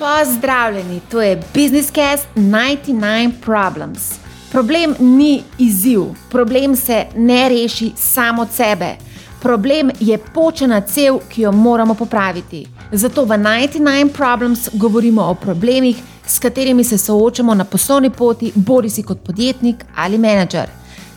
Pozdravljeni, to je Business Cast 99 Problems. Problem ni izziv, problem se ne reši samo od sebe. Problem je počena cev, ki jo moramo popraviti. Zato v 99 Problems govorimo o problemih, s katerimi se soočamo na poslovni poti, bodi si kot podjetnik ali menedžer.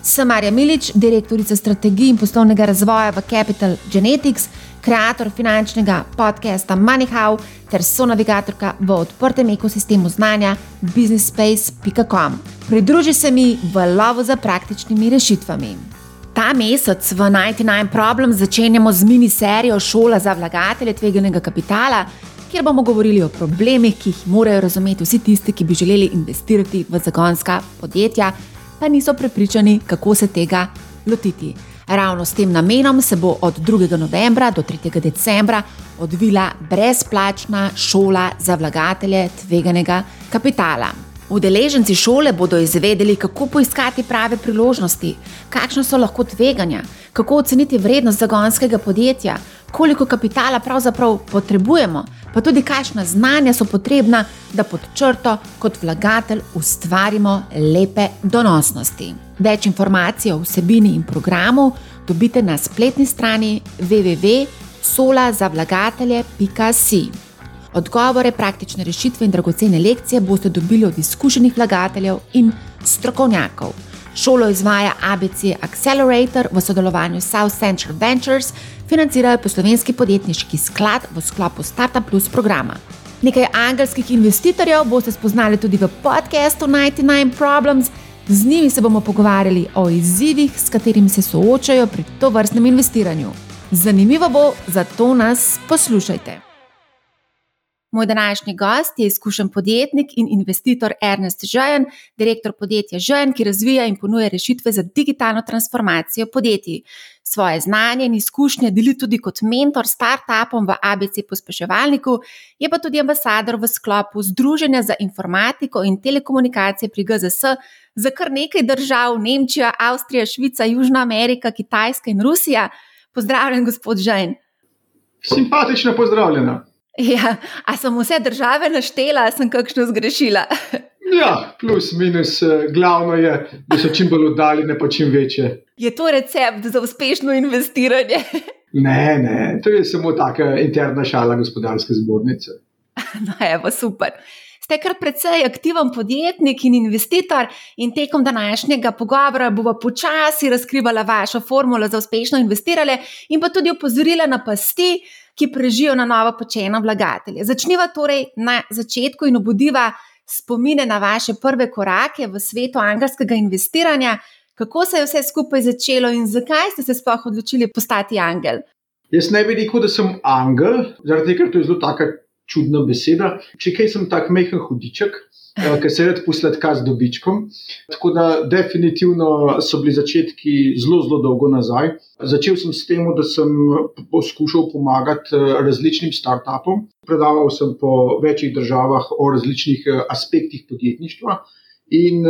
Sem Marja Milič, direktorica strategij in poslovnega razvoja v Capital Genetics, ustvarjalka finančnega podcasta MoneyHow ter sonavigatorka v odprtem ekosistemu znanja businessspace.com. Pridruži se mi v lovu za praktičnimi rešitvami. Ta mesec v 99 Problem začenjamo z mini serijo Šola za vlagatelje tveganega kapitala, kjer bomo govorili o problemih, ki jih morajo razumeti vsi tisti, ki bi želeli investirati v zagonska podjetja, pa niso prepričani, kako se tega lotiti. Ravno s tem namenom se bo od 2. novembra do 3. decembra odvila brezplačna šola za vlagatelje tveganega kapitala. Udeleženci šole bodo izvedeli, kako poiskati prave priložnosti, kakšne so lahko tveganja, kako oceniti vrednost zagonskega podjetja, koliko kapitala pravzaprav potrebujemo, pa tudi kakšna znanja so potrebna, da pod črto kot vlagatelj ustvarimo lepe donosnosti. Več informacij o vsebini in programu dobite na spletni strani www.solazavlagatelje.com. Odgovore, praktične rešitve in dragocene lekcije boste dobili od izkušenih vlagateljev in strokovnjakov. Šolo izvaja ABC Accelerator v sodelovanju s South Central Ventures, financirajo poslovenski podjetniški sklad v sklopu Startup Plus programa. Nekaj angelskih investitorjev boste spoznali tudi v podkastu 99 Problems. Z njimi se bomo pogovarjali o izzivih, s katerimi se soočajo pri to vrstnem investiranju. Zanimivo bo, zato nas poslušajte. Moj današnji gost je izkušen podjetnik in investitor Ernest Žajen, direktor podjetja Žajen, ki razvija in ponuja rešitve za digitalno transformacijo podjetij. Svoje znanje in izkušnje deli tudi kot mentor startupom v ABC pospeševalniku, je pa tudi ambasador v sklopu Združenja za informatiko in telekomunikacije pri GZS za kar nekaj držav: Nemčija, Avstrija, Švica, Južna Amerika, Kitajska in Rusija. Pozdravljen, gospod Žajen. Simpatično pozdravljena. Ja, a sem vse države naštela, sem kakšno zgrešila? Ja, plus, minus, eh, glavno je, da so čim bolj oddaljene, pa čim večje. Je to recept za uspešno investiranje? Ne, ne, to je samo taka interna šala gospodarske zbornice. No, evo, super. Ste kar precej aktiven podjetnik in investitor, in tekom današnjega pogovora bova počasi razkrivala vašo formulo za uspešno investiranje, in pa tudi opozorila na pasti, ki prežijo na novo počeno vlagatelje. Začniva torej na začetku in obudiva spomine na vaše prve korake v svetu angelskega investiranja. Kako se je vse skupaj začelo in zakaj ste se sploh odločili postati angel? Jaz ne bi rekel, da sem angel, zaradi tega, ker to je zelo taka čudna beseda. Če kaj sem tak mehen hudiček, Eh, ki se rad posledka z dobičkom. Tako da, definitivno so bili začetki zelo, zelo dolgo nazaj. Začel sem s tem, da sem poskušal pomagati eh, različnim startupom. Predaval sem po večjih državah o različnih eh, aspektih podjetništva. In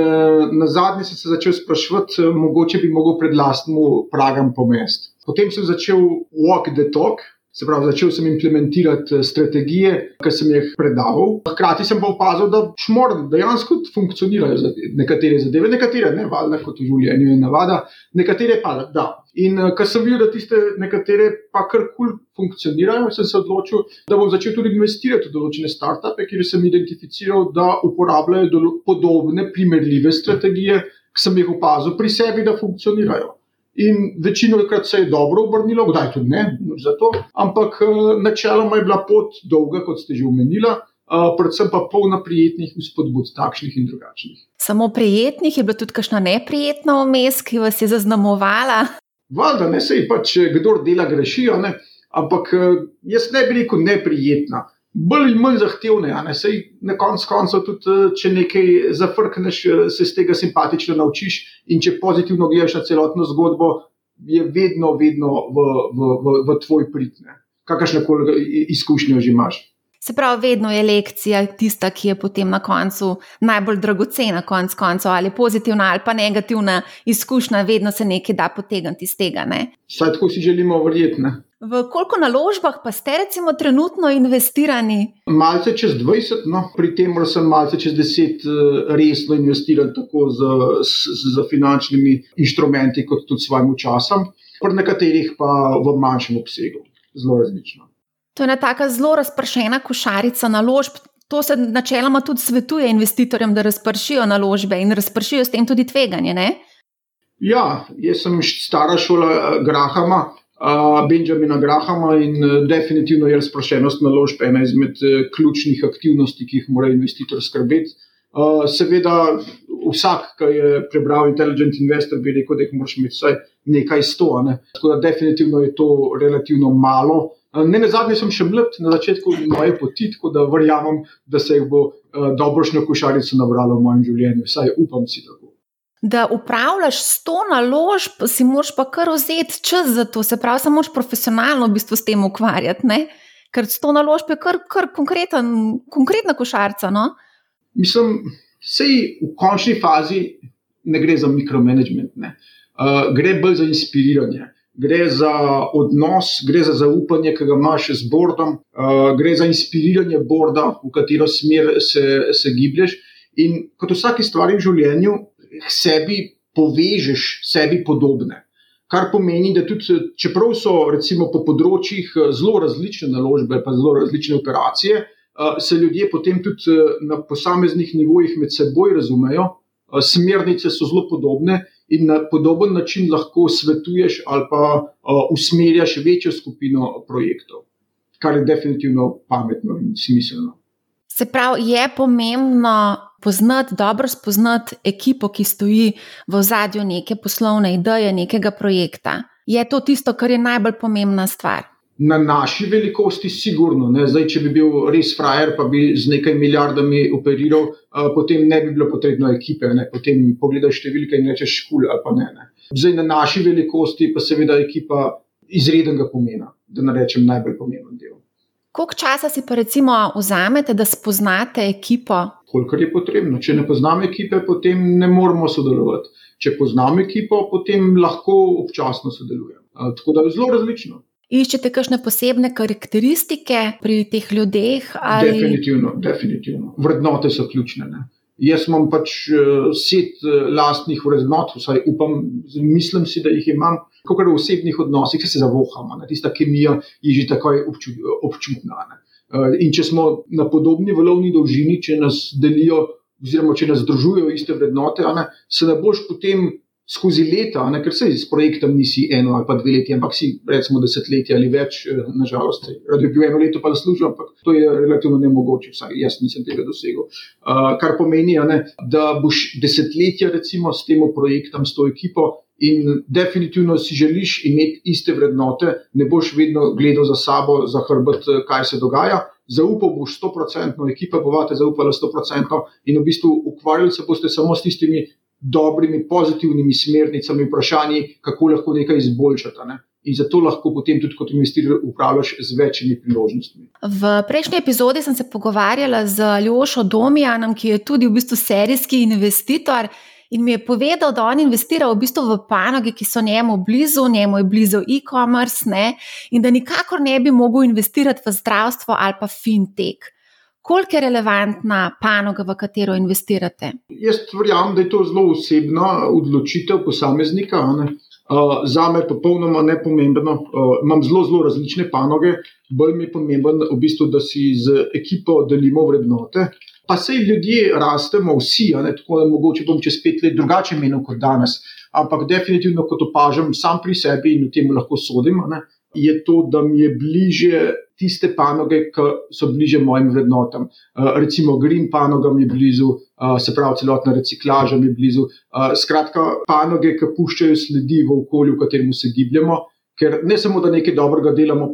na zadnje sem se začel sprašovati, mogoče bi lahko pred lastnim pragom pomest. Potem sem začel walk the talk, Se pravi, začel sem implementirati eh, strategije, ki sem jih predaval. Hkrati sem pa opazil, da šmor dejansko funkcionirajo nekatere zadeve, nekatere ne, valjda kot v življenju je navada, nekatere pa da. In uh, ker sem videl, da tiste nekatere pa kar kul cool funkcionirajo, sem se odločil, da bom začel tudi investirati v določene startupe, kjer sem identificiral, da uporabljajo podobne, primerljive strategije, ki sem jih opazil pri sebi, da funkcionirajo. In večino krat se je dobro obrnilo, kdaj tudi ne, zato. ampak eh, načeloma je bila pot dolga, kot ste že omenili, eh, predvsem pa polna prijetnih spodbud, takšnih in drugačnih. Samo prijetnih je bila tudi kakšna neprijetna vmes, ki vas je zaznamovala. Valjda ne se je pač, kdo dela grešijo, ne? ampak eh, jaz ne bi rekel neprijetna bolj ali manj zahtevne. Sej na koncu koncev, tudi eh, če nekaj zafrkneš, eh, se iz tega simpatično naučiš. In če pozitivno gledaš na celotno zgodbo, je vedno, vedno v, v, v, v tvoj prid, kakršne koli izkušnje že imaš. Se pravi, vedno je lekcija tista, ki je potem na koncu najbolj dragocena, konc koncev, ali pozitivna ali pa negativna izkušnja, vedno se nekaj da potegniti iz tega. Saj tako si želimo verjeti. V koliko naložbah pa ste recimo trenutno investirani? Malce čez 20, no, pri tem sem malce čez 10 eh, resno investiran tako z, z, z finančnimi inštrumenti, kot tudi s svojim časom, pri nekaterih pa v manjšem obsegu, zelo različno. To je ena tako zelo razpršena košarica naložb. To se načeloma tudi svetuje investitorjem, da razpršijo naložbe in razpršijo s tem tudi tveganje. Ne? Ja, jaz sem stara šola eh, Grahama, Benjamina Grahama in uh, definitivno je razpršenost naložb ena izmed uh, ključnih aktivnosti, ki jih mora investitor skrbeti. Seveda, vsak, ki je prebral Intelligent Investor, bi rekel, da jih moraš imeti vsaj nekaj sto. Ne? Tako da definitivno je to relativno malo. Ne na zadnje sem še mlad, na začetku moje poti, tako da verjamem, da se jih bo uh, dobrošno košarico nabralo v mojem življenju, vsaj upam si tako. Da upravljaš sto naložb, si moraš pa kar vzeti čas za to, se pravi, samo moraš profesionalno v bistvu s tem ukvarjati, ne? ker sto naložb je kar, kar konkretna košarica. No? Mislim, da v končni fazi ne gre za mikromanagement, uh, gre bolj za inspiriranje gre za odnos, gre za zaupanje, ki ga imaš z bordom, uh, gre za inspiriranje borda, v katero smer se, se giblješ. In kot vsaki stvari v življenju, sebi povežeš sebi podobne. Kar pomeni, da tudi, čeprav so recimo po področjih zelo različne naložbe, pa zelo različne operacije, se ljudje potem tudi na posameznih nivojih med seboj razumejo, smernice so zelo podobne in na podoben način lahko svetuješ ali pa uh, usmerjaš večjo skupino projektov, kar je definitivno pametno in smiselno. Se pravi, je pomembno poznati, dobro spoznati ekipo, ki stoji v zadju neke poslovne ideje, nekega projekta. Je to tisto, kar je najbolj pomembna stvar? Na naši velikosti, sigurno. Zdaj, če bi bil res frajer, pa bi z nekaj milijardami operiral, uh, potem ne bi bilo potrebno ekipe. Ne? Potem pogledaš številke in rečeš, kul ali pa ne, ne. Zdaj, na naši velikosti pa seveda ekipa izrednega pomena, da ne rečem najbolj pomemben del. Koliko časa si pa recimo vzamete, da spoznate ekipo? Kolikor je potrebno. Če ne poznam ekipe, potem ne moramo sodelovati. Če poznam ekipo, potem lahko občasno sodelujem. Tako da je zelo različno. Iščete kakšne posebne karakteristike pri teh ljudeh? Ali... Definitivno, definitivno. Vrednote so ključne. Ne? Jaz imam pač uh, set uh, lastnih vrednot, vsaj upam, mislim si, da jih imam, kot v osebnih odnosih, se zavohamo. Ne? Tista kemija je že takoj obču, občutna. Uh, in če smo na podobni valovni dolžini, če nas delijo, oziroma če nas združujejo iste vrednote, ne? se ne boš potem skozi leta, ne, ker se s projektom nisi eno ali pa dve leti, ampak si recimo desetletje ali več, eh, nažalost. Rad bi bil eno leto pa zaslužil, ampak to je relativno nemogoče, vsaj jaz nisem tega dosegel. Uh, kar pomeni, ne, da boš desetletja recimo s tem projektom, s to ekipo. In definitivno si želiš imeti iste vrednote, ne boš vedno gledal za sabo, za hrbet, eh, kaj se dogaja. Zaupal boš 100%, ekipa bo vate zaupala 100%, in v bistvu ukvarjali se boste samo s tistimi dobrimi, pozitivnimi smernicami, vprašanji, kako lahko nekaj izboljšati. Ne? In zato lahko potem tudi kot investitor upravljaš z večjimi priložnostmi. V prejšnji epizodi sem se pogovarjala z Aljošo Domijanom, ki je tudi v bistvu serijski investitor. In mi je povedal, da on investira v bistvu v panoge, ki so njemu blizu, njemu je blizu e-commerce, in da nikakor ne bi mogel investirati v zdravstvo ali pa fintech koliko je relevantna panoga, v katero investirate? Jaz verjamem, da je to zelo osebna odločitev posameznika. Uh, za me je popolnoma nepomembno. Uh, imam zelo, zelo različne panoge, bolj mi je pomembno, v bistvu, da si z ekipo delimo vrednote. Pa se ljudje rastemo, vsi, ne, tako da mogoče bom čez pet let drugače menil kot danes. Ampak definitivno, kot opažam sam pri sebi in v tem lahko sodim, ne, je to, da mi je bliže tiste panoge, ki so bliže mojim vrednotam. Uh, recimo, green panoga mi je blizu, uh, se pravi, celotna reciklaža mi je blizu. Uh, skratka, panoge, ki puščajo sledi v okolju, v katerem se gibljemo. Ker ne samo, da nekaj dobrega delamo,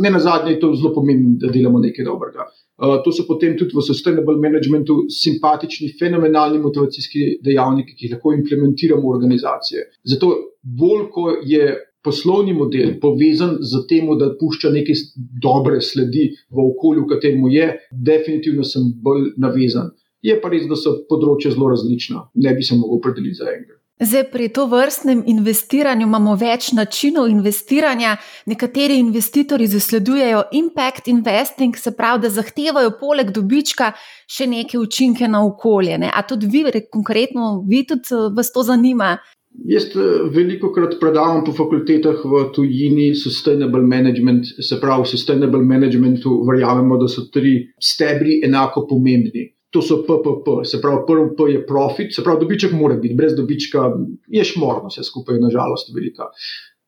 ne na zadnje je to zelo pomembno, da delamo nekaj dobrega. To so potem tudi v sustainable managementu simpatični, fenomenalni motivacijski dejavniki, ki jih lahko implementiramo v organizacije. Zato bolj, ko je poslovni model povezan z tem, da pušča neke dobre sledi v okolju, v katerem je, definitivno sem bolj navezan. Je pa res, da so področja zelo različna, ne bi se mogel opredeliti za enega. Zdaj, pri to vrstnem investiranju imamo več načinov investiranja. Nekateri investitorji zasledujejo impact investing, se pravi, da zahtevajo poleg dobička še neke učinke na okolje. Ne? A tudi vi, konkretno, vi tudi eh, vas to zanima? Jaz eh, veliko krat predavam po fakultetah v tujini sustainable management, se pravi, v sustainable managementu verjamemo, da so tri stebri enako pomembni to so PPP, se pravi, prvi P je profit, se pravi, dobiček mora biti, brez dobička je šmorno, vse skupaj je nažalost velika.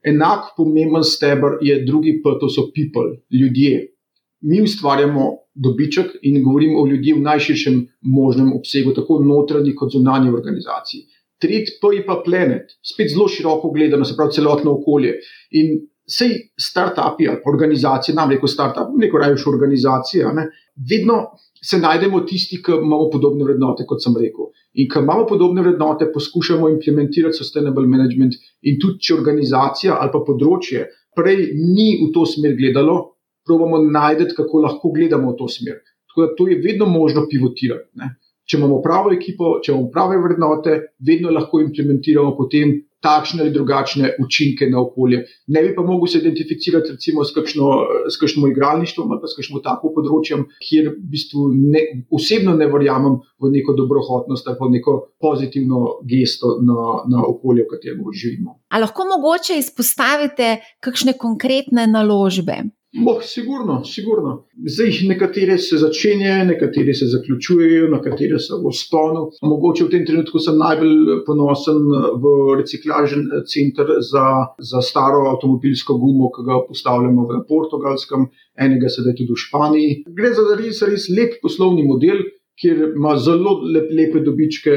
Enak pomemben stebr je drugi P, to so people, ljudje. Mi ustvarjamo dobiček in govorimo o ljudeh v najširšem možnem obsegu, tako notranji kot zunanji organizaciji. Tretji P je pa planet, spet zelo široko gledano, se pravi, celotno okolje. In sej start-upi ali organizacije, nam reko start-up, neko rajš organizacija, ne, vedno se najdemo tisti, ki imamo podobne vrednote, kot sem rekel. In ker imamo podobne vrednote, poskušamo implementirati sustainable management. In tudi, če organizacija ali pa področje prej ni v to smer gledalo, pravimo najti, kako lahko gledamo v to smer. Tako da to je vedno možno pivotirati. Ne? Če imamo pravo ekipo, če imamo prave vrednote, vedno lahko implementiramo potem takšne ali drugačne učinke na okolje. Ne bi pa mogel se identificirati recimo s kakšnim igralništvom ali pa s kakšnim takim področjem, kjer v bistvu ne, osebno ne verjamem v neko dobrohotnost ali pa neko pozitivno gesto na, na okolje, v katerem živimo. A lahko mogoče izpostavite kakšne konkretne naložbe? Boh, sigurno, sigurno. Zdaj, nekatere se začenjajo, nekatere se zaključujejo, nekatere so v sponu. Mogoče v tem trenutku sem najbolj ponosen v reciklažen center za, za staro avtomobilsko gumo, ki ga postavljamo v Portugalskem, enega sedaj tudi v Španiji. Gre za res, res lep poslovni model, kjer ima zelo lep, lepe dobičke,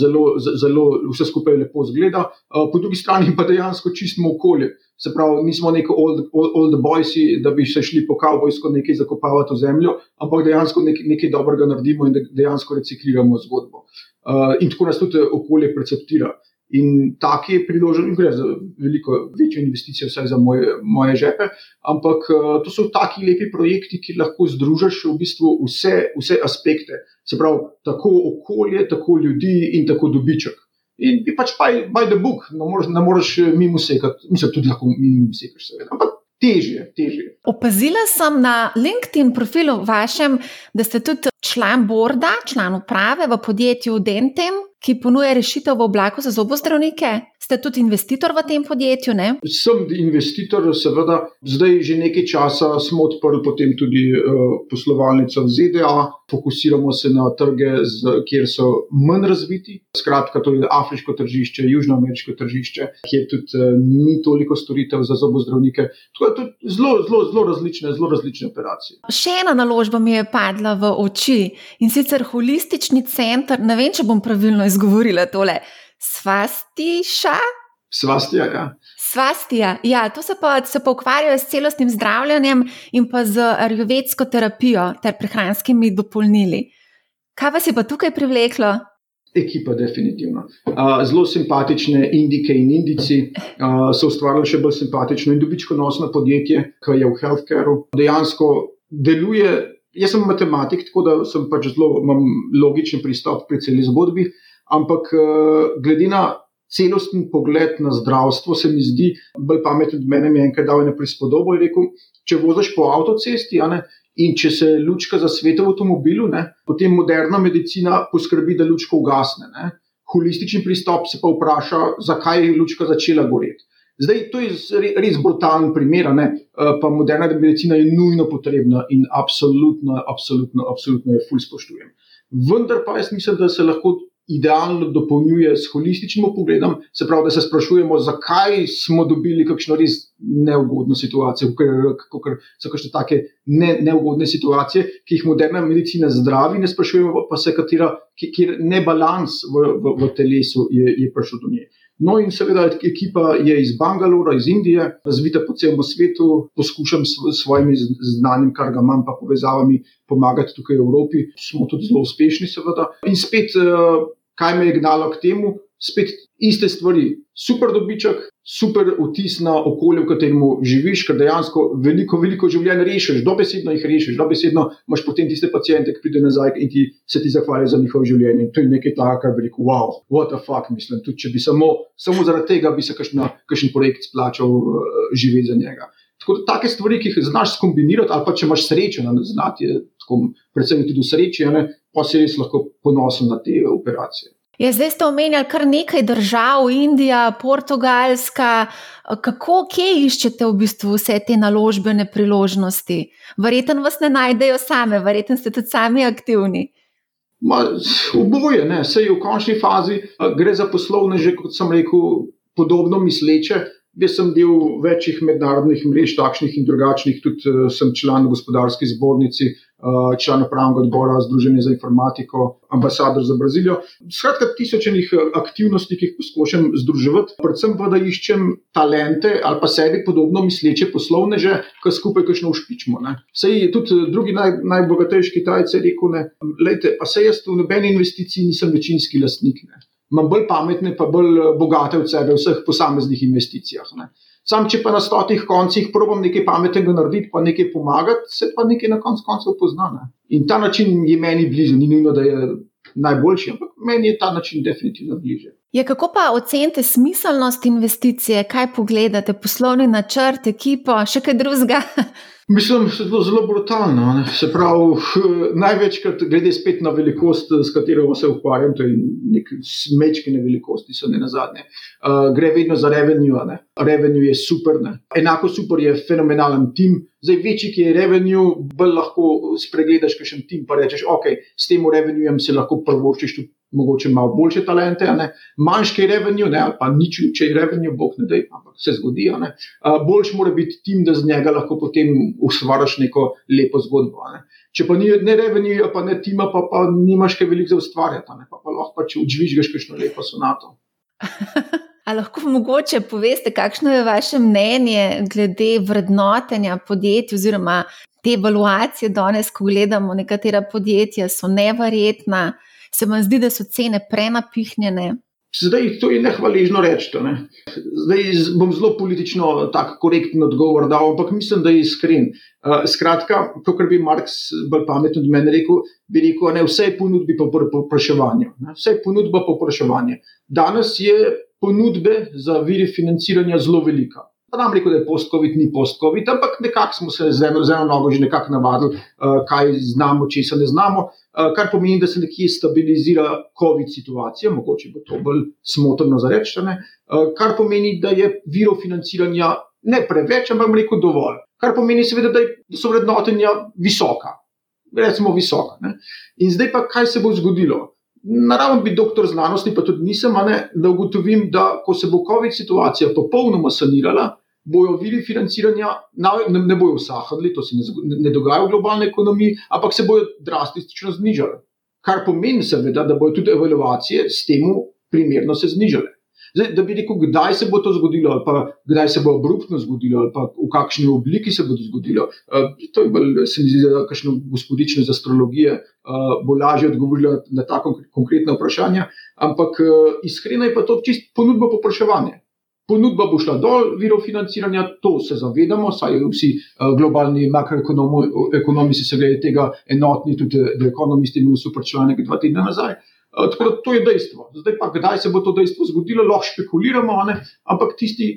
zelo, zelo vse skupaj lepo zgleda, po drugi strani pa dejansko čistimo okolje. Se pravi, nismo neki old, old, old boys, da bi se šli po kavbojsko nekaj zakopavati v zemljo, ampak dejansko nek, nekaj dobrega naredimo in dejansko recikliramo zgodbo. Uh, in tako nas tudi okolje perceptira. In take priložnosti, gre za veliko večjo investicijo, vsaj za moje, moje žepe, ampak uh, to so taki lepi projekti, ki lahko združiš v bistvu vse, vse aspekte. Se pravi, tako okolje, tako ljudi in tako dobiček. In pač by, by the book, ne moreš, ne moreš eh, mimo sekati, mislim, tudi lahko mimo sekaš, seveda. Ampak težje, težje. Opazila sem na LinkedIn profilu vašem, da ste tudi član borda, član uprave v podjetju Dentem, ki ponuja rešitev v oblaku za zobozdravnike. Ste tudi investitor v tem podjetju? Ne? Sem investitor, seveda. Zdaj že nekaj časa smo odprli potem tudi uh, poslovalnico v ZDA, fokusiramo se na trge, z, kjer so manj razviti. Skratka, to je afriško tržišče, južnoameriško tržišče, kjer tudi uh, ni toliko storitev za zobozdravnike. To je tudi zelo, zelo, zelo različne, zelo različne operacije. Še ena naložba mi je padla v oči in sicer holistični center. Ne vem, če bom pravilno izgovorila tole. Svastiša? Svastija, ja. Svastija, ja, to se pa, se pa ukvarjajo s celostnim zdravljenjem in pa z arjuvetsko terapijo ter prehranskimi dopolnili. Kaj vas je pa tukaj privleklo? Ekipa, definitivno. Uh, zelo simpatične indike in indici uh, so ustvarili še bolj simpatično in dobičkonosno podjetje, ki je v healthcareu. Dejansko deluje. Jaz sem matematik, tako da sem pač zelo logičen pristop pri celi zgodbi. Ampak eh, glede na celosten pogled na zdravstvo, se mi zdi bolj pameten od mene, je enkrat dal eno prispodobo in rekel: če voziš po avtocesti ne, in če se lučka zasveti v avtomobilu, ne, potem moderna medicina poskrbi, da lučka ugasne. Ne. Holistični pristop se pa vpraša, zakaj je lučka začela goreti. Zdaj, to je res brutalen primer, ne? Eh, pa moderna medicina je nujno potrebna in absolutno, absolutno, absolutno jo fulj spoštujem. Vendar pa jaz mislim, da se lahko idealno dopolnjuje s holističnim pogledom, se pravi, da se sprašujemo, zakaj smo dobili kakšno res neugodno situacijo, kot so kakšne take ne, neugodne situacije, ki jih moderna medicina zdravi, ne sprašujemo pa se, katera, kjer nebalans v, v, v telesu je, je prišel do nje. No, in seveda ekipa je iz Bangalora, iz Indije, razvita po celem svetu, poskušam s svojimi znanjem, kar ga imam, pa povezavami, pomagati tukaj v Evropi. Smo tudi zelo uspešni, seveda. In spet, eh, kaj me je gnalo k temu? spet iste stvari, super dobiček, super vtis na okolje, v katerem živiš, ker dejansko veliko, veliko življenj rešiš, dobesedno jih rešiš, dobesedno imaš potem tiste pacijente, ki pridejo nazaj in ti se ti zahvalijo za njihovo življenje. To je nekaj takega, kar bi rekel, wow, what the fuck, mislim. Tudi če bi samo, samo zaradi tega bi se kakšen projekt splačal uh, živeti za njega. Tako da take stvari, ki jih znaš skombinirati, ali pa če imaš srečo, da znati, predvsem tudi v sreči, pa si res lahko ponosen na te operacije. Ja, zdaj ste omenjali kar nekaj držav, Indija, Portugalska. Kako, kje iščete v bistvu vse te naložbene priložnosti? Verjetno vas ne najdejo same, verjetno ste tudi sami aktivni. Ma, oboje, ne, vse je v končni fazi, gre za poslovne, že kot sem rekel, podobno misleče, Jaz sem del večjih mednarodnih mrež, takšnih in drugačnih, tudi uh, sem član gospodarske zbornice, uh, član upravnega odbora Združenja za informatiko, ambasador za Brazilijo. Skratka, tisočenih eh, aktivnosti, ki jih poskušam združevati, predvsem pa da iščem talente ali pa sebi podobno misleče poslovneže, ki skupaj kakšno ušpičmo. Sej tudi drugi naj, najbogatejši Kitajci rekel, da se jaz v nobeni investiciji nisem večinski lastnik. Ne imam bolj pametne, pa bolj eh, bogate od sebe v vseh posameznih investicijah. Ne. Sam, če pa na stotih koncih probujem nekaj pametnega narediti, pa nekaj pomagati, se pa nekaj na koncu koncev pozna. Ne. In ta način je meni blizu, ni nujno, da je najboljši, ampak meni je ta način definitivno bliže. Ja, kako pa ocenite smiselnost investicije, kaj pogledate, poslovni načrt, ekipo, še kaj drugega? Mislim, da je to zelo brutalno. Ne? Se pravi, največkrat glede spet na velikost, s katero se ukvarjam, to je nek smečki na velikosti, so ne na zadnje. Uh, gre vedno za revenue. Ne? Revenue je super. Ne? Enako super je fenomenalen tim. Zdaj, večji je revenue, bolj lahko spregledaš, kaj še tim pa rečeš, ok, s tem revenuejem se lahko prvoščiš tudi mogoče malo boljše talente, manjši revenue, ne, ali pa nič, če je revenue, bog ne da, ampak se zgodi. Boljši mora biti tim, da z njega lahko potem ustvariš neko lepo zgodbo. Ne. Če pa ni ne revenue, pa ne tima, pa, pa nimaš kaj veliko za ustvarjati, pa, pa lahko pa če učvižgaš kakšno lepo sonato. A lahko mogoče poveste, kakšno je vaše mnenje glede vrednotenja podjetij oziroma te evaluacije danes, ko gledamo nekatera podjetja, so neverjetna se vam zdi, da so cene prenapihnjene? Zdaj, to je nehvaležno reči. Ne? Zdaj bom zelo politično tako korekten odgovor dal, ampak mislim, da je iskren. Uh, skratka, to, kar bi Marx bolj pametno od mene rekel, bi rekel, da vse je ponudbi po popraševanju. Vse je ponudba po popraševanju. Danes je ponudbe za viri financiranja zelo velika. Pa nam rekel, da je post-COVID, ni post-COVID, ampak nekako smo se z eno, z eno nogo že nekako navadili, uh, kaj znamo, če se ne znamo, kar pomeni, da se nekje stabilizira COVID situacija, mogoče bo to bolj smotrno za reči, uh, kar pomeni, da je virov financiranja ne preveč, ampak rekel dovolj. Kar pomeni, seveda, da, je, da so vrednotenja visoka, recimo visoka. Ne? In zdaj pa, kaj se bo zgodilo? Naravno bi doktor znanosti, pa tudi nisem, ne, da ugotovim, da ko se bo COVID situacija popolnoma sanirala, bojo viri financiranja ne, ne bojo usahnili, to se ne, ne dogaja v globalni ekonomiji, ampak se bojo drastično znižali. Kar pomeni, seveda, da bojo tudi evaluacije s tem primerno se znižale. Zdaj, da bi rekel, kdaj se bo to zgodilo, ali pa kdaj se bo abruptno zgodilo, ali pa v kakšni obliki se bo to zgodilo. Uh, to je bolj, se mi zdi, da kakšno gospodično z astrologije uh, bo lažje odgovorilo na ta konkretna vprašanja. Ampak uh, iskreno je pa to čist ponudbo popraševanja. Ponudba bo šla dol, virov financiranja, to se zavedamo, saj vsi uh, globalni makroekonomi se glede tega enotni, tudi The Economist imel super članek dva tedna nazaj. Uh, tako da to je dejstvo. Zdaj pa, kdaj se bo to dejstvo zgodilo, lahko špekuliramo, ne? ampak tisti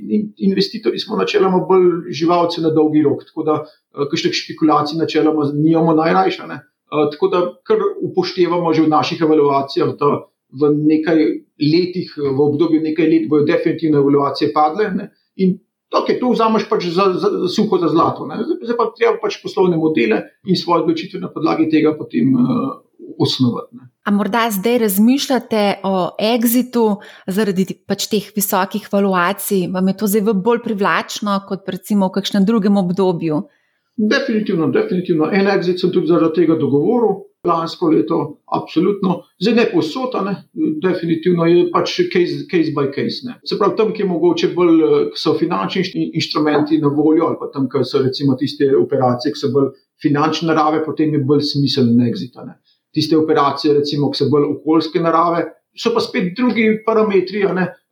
investitorji smo načeloma bolj živalci na dolgi rok, tako da kakšnih špekulacij načeloma nimamo najrajša. Uh, tako da kar upoštevamo že v naših evaluacijah, da v nekaj letih, v obdobju nekaj let, bodo definitivno evaluacije padle. Ne? In okay, to vzameš pač za, za, za suho za zlato. Ne? Zdaj pa treba pač poslovne modele in svoje odločitve na podlagi tega potem uh, osnovati. Ne? A morda zdaj razmišljate o exitu zaradi pač teh visokih valuacij? Vam je to zdaj bolj privlačno kot recimo v kakšnem drugem obdobju? Definitivno, definitivno. En exit sem tudi zaradi tega dogovoril lansko leto, absolutno, zdaj ne posota, ne, definitivno je pač case, case by case. Ne. Se pravi, tam, kjer mogoče bolj so finančni inštrumenti na voljo, ali pa tam, kjer so recimo tiste operacije, ki so bolj finančne narave, potem je bolj smiselno. Ne. Tiste operacije, recimo, ki so bolj okoljske narave, So pa spet drugi parametri,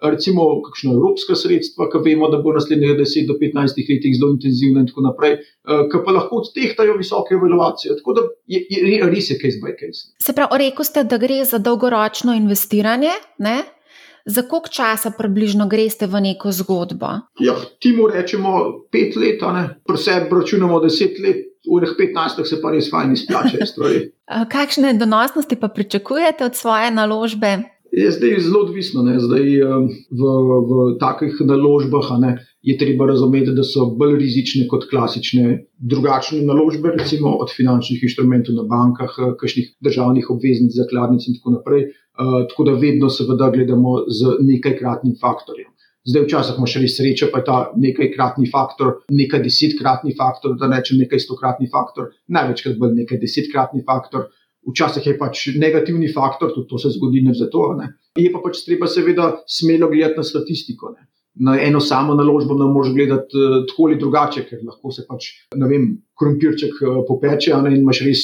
recimo kakšno evropska sredstva, ki vemo, da bo naslednjih 10 do 15 letih zelo intenzivna in tako naprej, eh, ki pa lahko odtehtajo visoke evaluacije. Tako da je, je res je case by case. Se pravi, rekel ste, da gre za dolgoročno investiranje. Ne? Za koliko časa približno greste v neko zgodbo? Ja, ti mu rečemo pet let, pri sebi računamo deset let, v urah 15 se pa res fajn izplačajo stvari. Kakšne donosnosti pa pričakujete od svoje naložbe? Je zdaj zelo odvisno. Zdaj, v, v takih naložbah ne, je treba razumeti, da so bolj rizične kot klasične drugačne naložbe, recimo od finančnih inštrumentov na bankah, kakšnih državnih obveznic, zakladnic in tako naprej. Uh, tako da vedno, seveda, gledamo z nekajkratnim faktorjem. Zdaj, včasih imaš res srečo, pa je ta nekajkratni faktor, nekaj desetkratni faktor, da rečem nekaj stokratni faktor, največkrat bolj nekaj desetkratni faktor. Včasih je pač negativni faktor, tudi to se zgodi ne za to. Ne. Je pa pač treba, seveda, smelo gledati na statistiko. Ne. Na eno samo naložbo ne moreš gledati uh, tako ali drugače, ker lahko se pač, ne vem, krompirček uh, popeče ne, in imaš res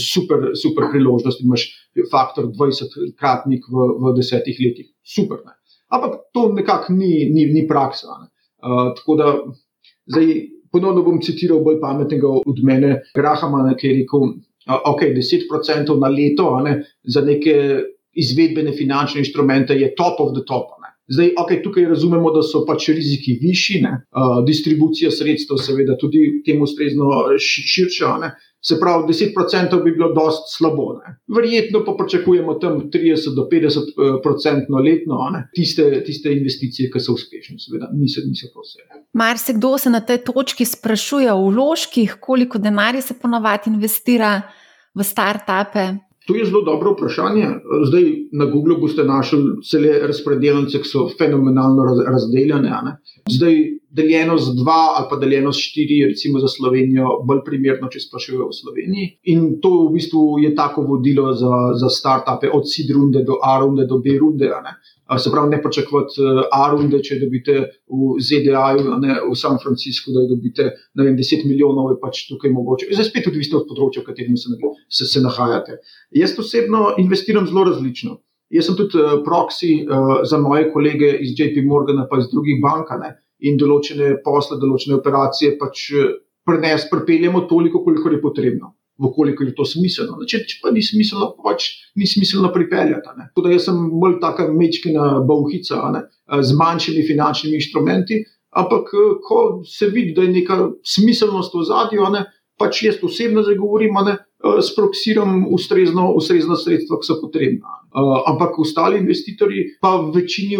super, super priložnost, imaš faktor 20-kratnik v, v desetih letih. Super. Ne. Ampak to nekako ni, ni, ni praksa. Uh, tako da zdaj ponovno bom citiral bolj pametnega od mene, Grahama, ki je rekel: Ok, 10% na leto ne, za neke izvedbene finančne inštrumente je top of the top. Zdaj, okay, tukaj razumemo, da so pač riziki višji, uh, distribucija sredstev, seveda, tudi temu ustrezno širša. Ne? Se pravi, 10% bi bilo dosti slabo. Ne? Verjetno pa pričakujemo tam 30 do 50% eh, letno tiste, tiste investicije, ki so uspešne, seveda, niso, niso pa vse. Mar se kdo se na tej točki sprašuje o vložkih, koliko denarja se ponovadi investira v start-upe? To je zelo dobro vprašanje. Zdaj na Googlu boste našli cele razpredelnice, ki so fenomenalno razdeljene. Zdaj, deljeno z dva ali pa deljeno s štiri, recimo za Slovenijo, bolj primerno, če sprašujejo v Sloveniji. In to v bistvu je tako vodilo za, za start-upe, od C runde do A runde do B runde. Se pravi, ne pričakovati eh, A runde, če dobite v ZDA, ne v San Franciscu, da dobite vem, 10 milijonov, je pač tukaj mogoče. Zdaj spet odvisno od področja, v katerem se, se, se nahajate. Jaz osebno investiram zelo različno. Jaz sem tudi uh, proxy uh, za moje kolege iz JP Morgana, pa iz drugih bank in določene posle, določene operacije pač prenes, prepeljemo toliko, koliko je potrebno vkoliko je to smiselno. Če, če pa ni smiselno, pač ni smiselno pripeljati. Tudi jaz sem bolj taka mečkina bauhica ne? z manjšimi finančnimi inštrumenti, ampak ko se vidi, da je neka smiselnost v zadju, pač jaz osebno zagovorim, ne? sproksiram ustrezno, ustrezno sredstva, ki so potrebna. Ampak ostali investitorji pa v večini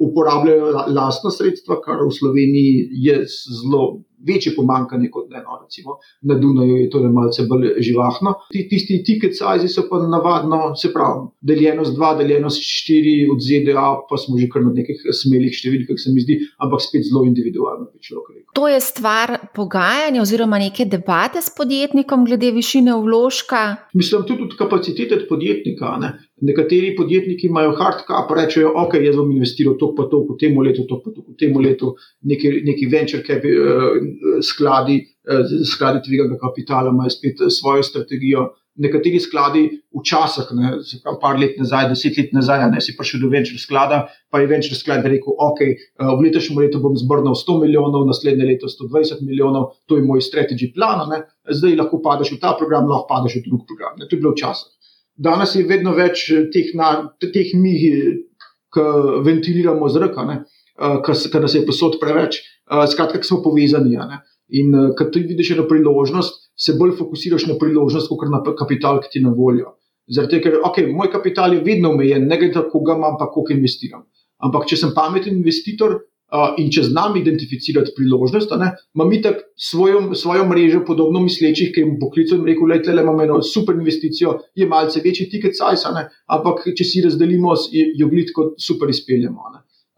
uporabljajo lastna sredstva, kar v Sloveniji je zelo večje pomankanje kot eno, recimo na Dunaju je to malce bolj živahno. Tisti ticket size so pa navadno, se pravi, deljeno z dva, deljeno s štiri od ZDA, pa smo že kar na nekih smelih številkah, se mi zdi, ampak spet zelo individualno. To je stvar pogajanja oziroma neke debate s podjetnikom glede višine vložka. Mislim tudi od kapacitete podjetnika. Ne? Nekateri podjetniki imajo hard cap, rečejo, ok, jaz bom investiral to, pa to, v tem letu, to, pa to, v tem letu, neki, neki venture cap uh, skladi, uh, skladi tvega kapitala imajo spet uh, svojo strategijo. Nekateri skladi včasih, ne, par let nazaj, deset let nazaj, ne si prišel do venture sklada, pa je venture sklad rekel, ok, uh, v letošnjem letu bom zbrnil 100 milijonov, naslednje leto 120 milijonov, to je moj strategy plan, ne, zdaj lahko padeš v ta program, lahko padeš v drug program. Ne, to je bilo včasih. Danes je vedno več eh, teh, teh mi, ki ventiliramo zrak, ki nas je posod preveč, eh, skratka, smo povezani. In eh, ko ti vidiš eno priložnost, se bolj fokusiraš na priložnost, kot na kapital, ki ti je na voljo. Zato, ker okay, moj kapital je vedno omejen, ne glede na to, koga imam, pa koliko investiram. Ampak, če sem pameten investitor, in če znam identificirati priložnost, imam mi tako svojo, svojo mrežo podobno mislečih, ki jim poklicujem in rekel, da imamo eno super investicijo, je malce večji ticket size, ampak če si razdelimo, jo glitko super izpeljemo.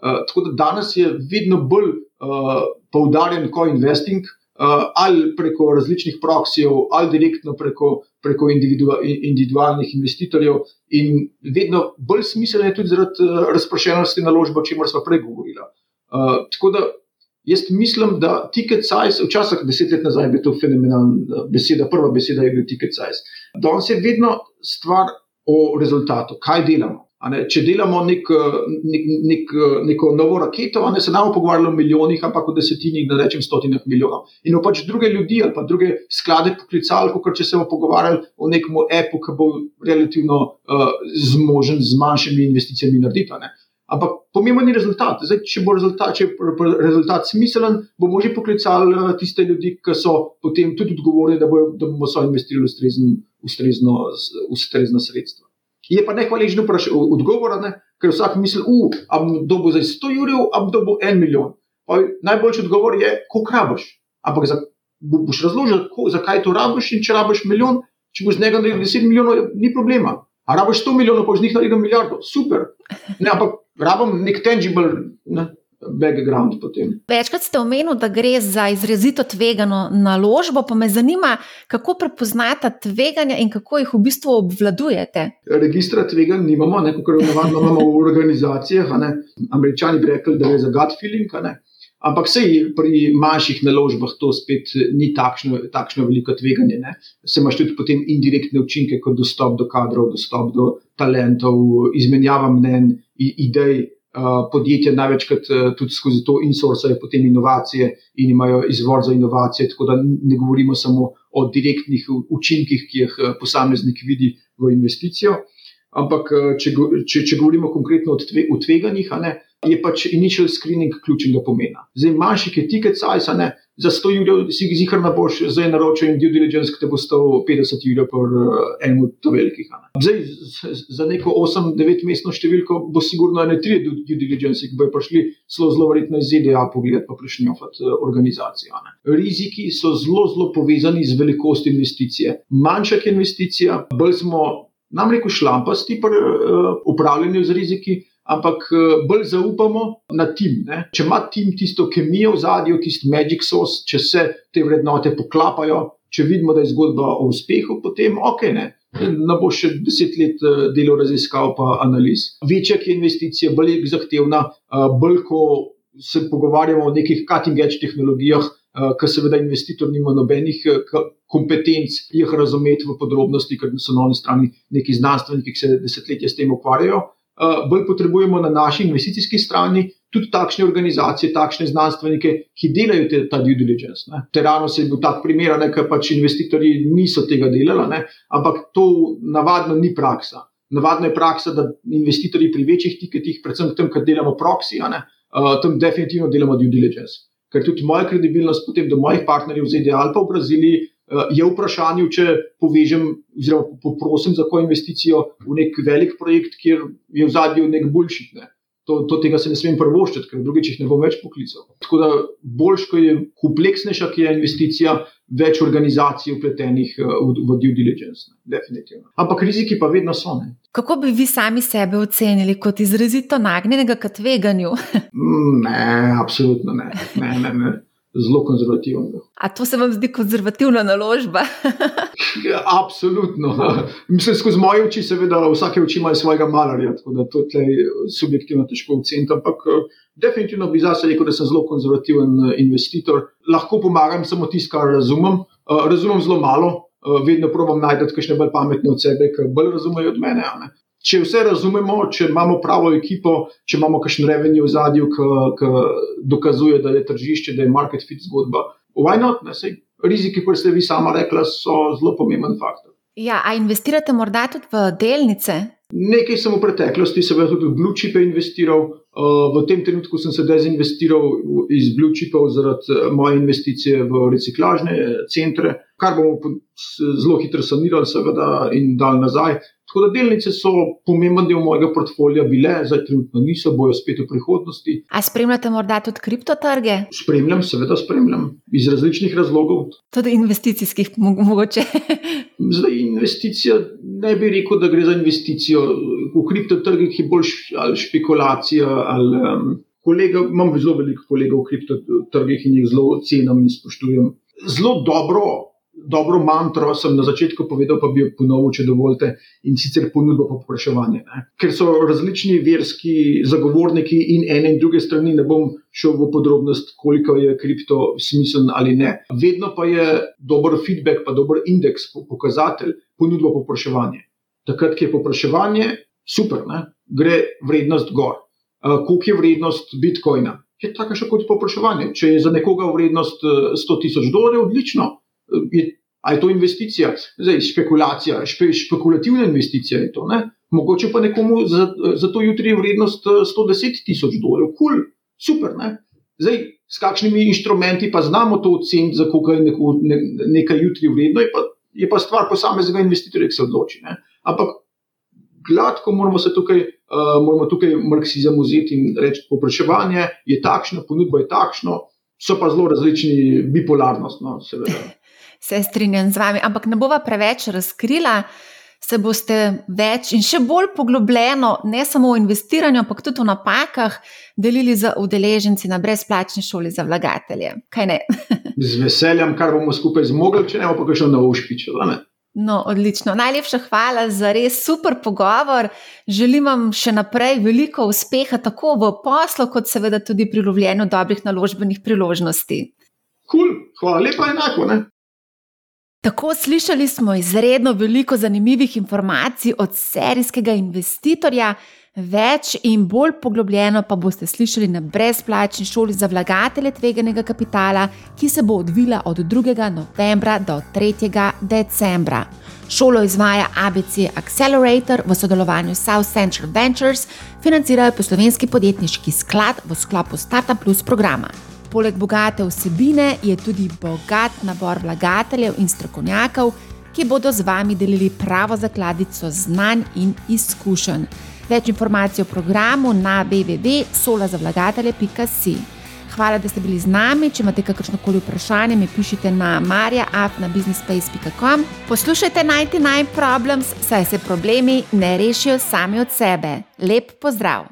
Uh, tako da danes je vedno bolj uh, poudarjen co-investing, uh, ali preko različnih proksijev, ali direktno preko, preko individualnih investitorjev, in vedno bolj smiselno je tudi zaradi uh, razprošenosti naložbe, o čemer smo prej govorili. Uh, tako da jaz mislim, da ticket size, včasih deset let nazaj je bil to fenomenalna beseda, prva beseda je bil ticket size. Danes je vedno stvar o rezultatu, kaj delamo. Ne, če delamo nek, nek, nek, neko novo raketo, ne se nam pogovarjamo o milijonih, ampak o desetinih, da rečem stotinah milijonov. In pač druge ljudi ali pa druge sklade poklicali, kot če se bomo pogovarjali o nekem appu, ki bo relativno uh, zmožen z manjšimi investicijami narediti. Ampak pomemben je rezultat. Zdaj, če bo rezultat, če rezultat smiselen, bomo že poklicali uh, tiste ljudi, ki so potem tudi odgovorni, da, bo, da bomo so investirali ustrezno, ustrezno, ustrezno sredstvo. Je pa nehvaležno odgovor, ne? ker vsak misli, da bo za 100 jurjev, a da bo 1 milijon. Pa najboljši odgovor je, koliko rabiš. Ampak za, boš razložil, zakaj to rabiš in če rabiš milijon, če boš z njega naredil 10 milijonov, ni problema. A rabiš 100 milijonov, pa z njih naredil milijardo, super. Ne, ampak rabim nek tangible. Ne? background. Potem. Večkrat ste omenili, da gre za izrazito tvegano naložbo, pa me zanima, kako prepoznate tveganja in kako jih v bistvu obvladujete. Registra tveganj nimamo, kot navadno imamo v organizacijah. Američani bi rekli, da je za gut feeling. Ampak sej pri manjših naložbah to spet ni takšno, takšno veliko tveganje. Ne? Se imaš tudi potem indirektne učinke, kot dostop do kadrov, dostop do talentov, izmenjava mnen, idej, podjetja največkrat uh, tudi skozi to insourcajo potem inovacije in imajo izvor za inovacije. Tako da ne govorimo samo o direktnih učinkih, ki jih posameznik vidi v investicijo. Ampak, če, če, če govorimo konkretno o tveganjih, ne, je pač initial screening ključnega pomena. Zdaj, manjši je ticket size, ne, za 100 jurjev si jih zihar ne boš zdaj naročil in due diligence, ki te bo stal 50 jurjev por uh, enem od velikih. Ne. Zdaj, za neko 8-9 mestno številko bo sigurno ene tri due diligence, ki bojo prišli zelo, zelo verjetno iz ZDA pogledati pa prišnjofati uh, organizacijo. Ne. Riziki so zelo, zelo povezani z velikostjo investicije. Manjša je investicija, bolj smo nam reko šlampasti pri uh, upravljanju z riziki ampak eh, bolj zaupamo na tim. Ne? Če ima tim tisto kemijo v zadju, tisti magic sauce, če se te vrednote poklapajo, če vidimo, da je zgodba o uspehu, potem ok. Ne? Ne bo še deset let eh, delo raziskav, pa analiz. Večja je investicija, bolj je zahtevna, eh, bolj ko se pogovarjamo o nekih cutting-edge tehnologijah, ker seveda investitor nima nobenih kompetenc jih razumeti v podrobnosti, ker so na oni strani neki znanstveniki, ki se desetletja s tem ukvarjajo. Eh, bolj potrebujemo na naši investicijski strani tudi takšne organizacije, takšne znanstvenike, ki delajo te, ta due diligence. Ne. Terano se je bil tak primer, ker pač investitorji niso tega delali, ne, ampak to navadno ni praksa. Navadno je praksa, da investitorji pri večjih tiketih, predvsem tam, kjer delamo proxy, ne, uh, tam definitivno delamo due diligence. Ker tudi moja kredibilnost potem do mojih partnerjev v ZDA ali pa v Braziliji je vprašanje, če povežem, oziroma poprosim za ko investicijo v nek velik projekt, kjer je v zadnjem nek boljši. Ne. To, to tega se ne smem prvoščiti, ker drugič jih ne bom več poklical. Tako da bolj, ko je kompleksnejša, ki je investicija, več organizacij upletenih eh, v, v due diligence. Ne, definitivno. Ampak riziki pa vedno so. Ne. Kako bi vi sami sebe ocenili kot izrazito nagnjenega k tveganju? Mm, ne, absolutno ne. ne, ne, ne zelo konzervativen. A to se vam zdi konzervativna naložba? ja, absolutno. Mislim, skozi moje oči, seveda, vsake oči ima svojega malarja, tako da to je subjektivno težko oceniti. Ampak eh, definitivno bi zase rekel, da sem zelo konzervativen eh, investitor. Lahko pomagam samo tisto, kar razumem. Eh, razumem zelo malo. Vedno probujem najti kakšne bolj pametne od sebe, ki bolj razumejo od mene če vse razumemo, če imamo pravo ekipo, če imamo kakšen revenue v zadju, ki dokazuje, da je tržišče, da je market fit zgodba. Why not? Ne, sej, riziki, kot ste vi sama rekla, so zelo pomemben faktor. Ja, a investirate morda tudi v delnice? Nekaj sem v preteklosti, seveda tudi v Blue Chip investiral. V tem trenutku sem se dezinvestiral iz Blue Chipov zaradi moje investicije v reciklažne centre, kar bomo zelo hitro sanirali, seveda, in dal nazaj. Tako da delnice so pomemben del mojega portfolija, bile, zdaj trenutno niso, bojo spet v prihodnosti. A spremljate morda tudi kriptotrge? Spremljam, seveda spremljam iz različnih razlogov. Tudi investicijskih, mogoče. zdaj, investicija, ne bi rekel, da gre za investicijo. V kriptotrgih je bolj ali špekulacija. Ali, um, kolega, imam zelo veliko kolegov v kriptotrgih in jih zelo cenim in spoštujem. Zelo dobro dobro mantro sem na začetku povedal, pa bi jo ponovil, če dovolite, in sicer ponudbo po povpraševanju. Ker so različni verski zagovorniki in ene in druge strani, ne bom šel v podrobnost, koliko je kripto smiseln ali ne. Vedno pa je dober feedback, pa dober indeks, pokazatelj ponudbo po povpraševanju. Takrat, ko je povpraševanje, super, ne? gre vrednost gor. Koliko je vrednost bitcoina? Je tako še kot popraševanje. Če je za nekoga vrednost 100 tisoč dolarjev, odlično. Je, je to investicija? Zdaj, špekulacija, špe, špekulativna investicija je to. Ne? Mogoče pa nekomu za, za to jutri je vrednost 110 tisoč dolarjev. Kul, cool, super. Ne? Zdaj, s kakšnimi inštrumenti pa znamo to oceniti, za koliko je neko, ne, nekaj jutri vredno, je pa, je pa stvar posameznega investitorja, ki se odloči. Ne? Ampak gladko moramo se tukaj, uh, moramo tukaj marksizem vzeti in reči, popraševanje je takšno, ponudba je takšno, so pa zelo različni, bipolarnost. No, se strinjam z vami, ampak ne bova preveč razkrila. Se boste več in še bolj poglobljeno, ne samo o investiranju, ampak tudi o napakah, delili z udeleženci na brezplačni šoli za vlagatelje. Kaj ne? z veseljem, kar bomo skupaj zmogli, če ne bomo pa še na ušpiču. No, odlično. Najlepša hvala za res super pogovor. Želim vam še naprej veliko uspeha, tako v poslu, kot seveda tudi pri lovljenju dobrih naložbenih priložnosti. Kul, cool. hvala lepa, enako. Ne? Tako slišali smo izredno veliko zanimivih informacij od serijskega investitorja. Več in bolj poglobljeno pa boste slišali na brezplačni šoli za vlagatelje tveganega kapitala, ki se bo odvila od 2. novembra do 3. decembra. Šolo izvaja ABC Accelerator v sodelovanju s South Central Ventures, financirajo pa slovenski podjetniški sklad v sklopu Startup Plus programa. Poleg bogate vsebine je tudi bogat nabor vlagateljev in strokovnjakov, ki bodo z vami delili pravo zakladico znanj in izkušenj. Več informacij o programu na www.solazavlagatelje.si. Hvala, da ste bili z nami. Če imate kakršno koli vprašanje, mi pišite na marja.afnabusinessspace.com. Poslušajte 99 Problems, saj se problemi ne rešijo sami od sebe. Lep pozdrav!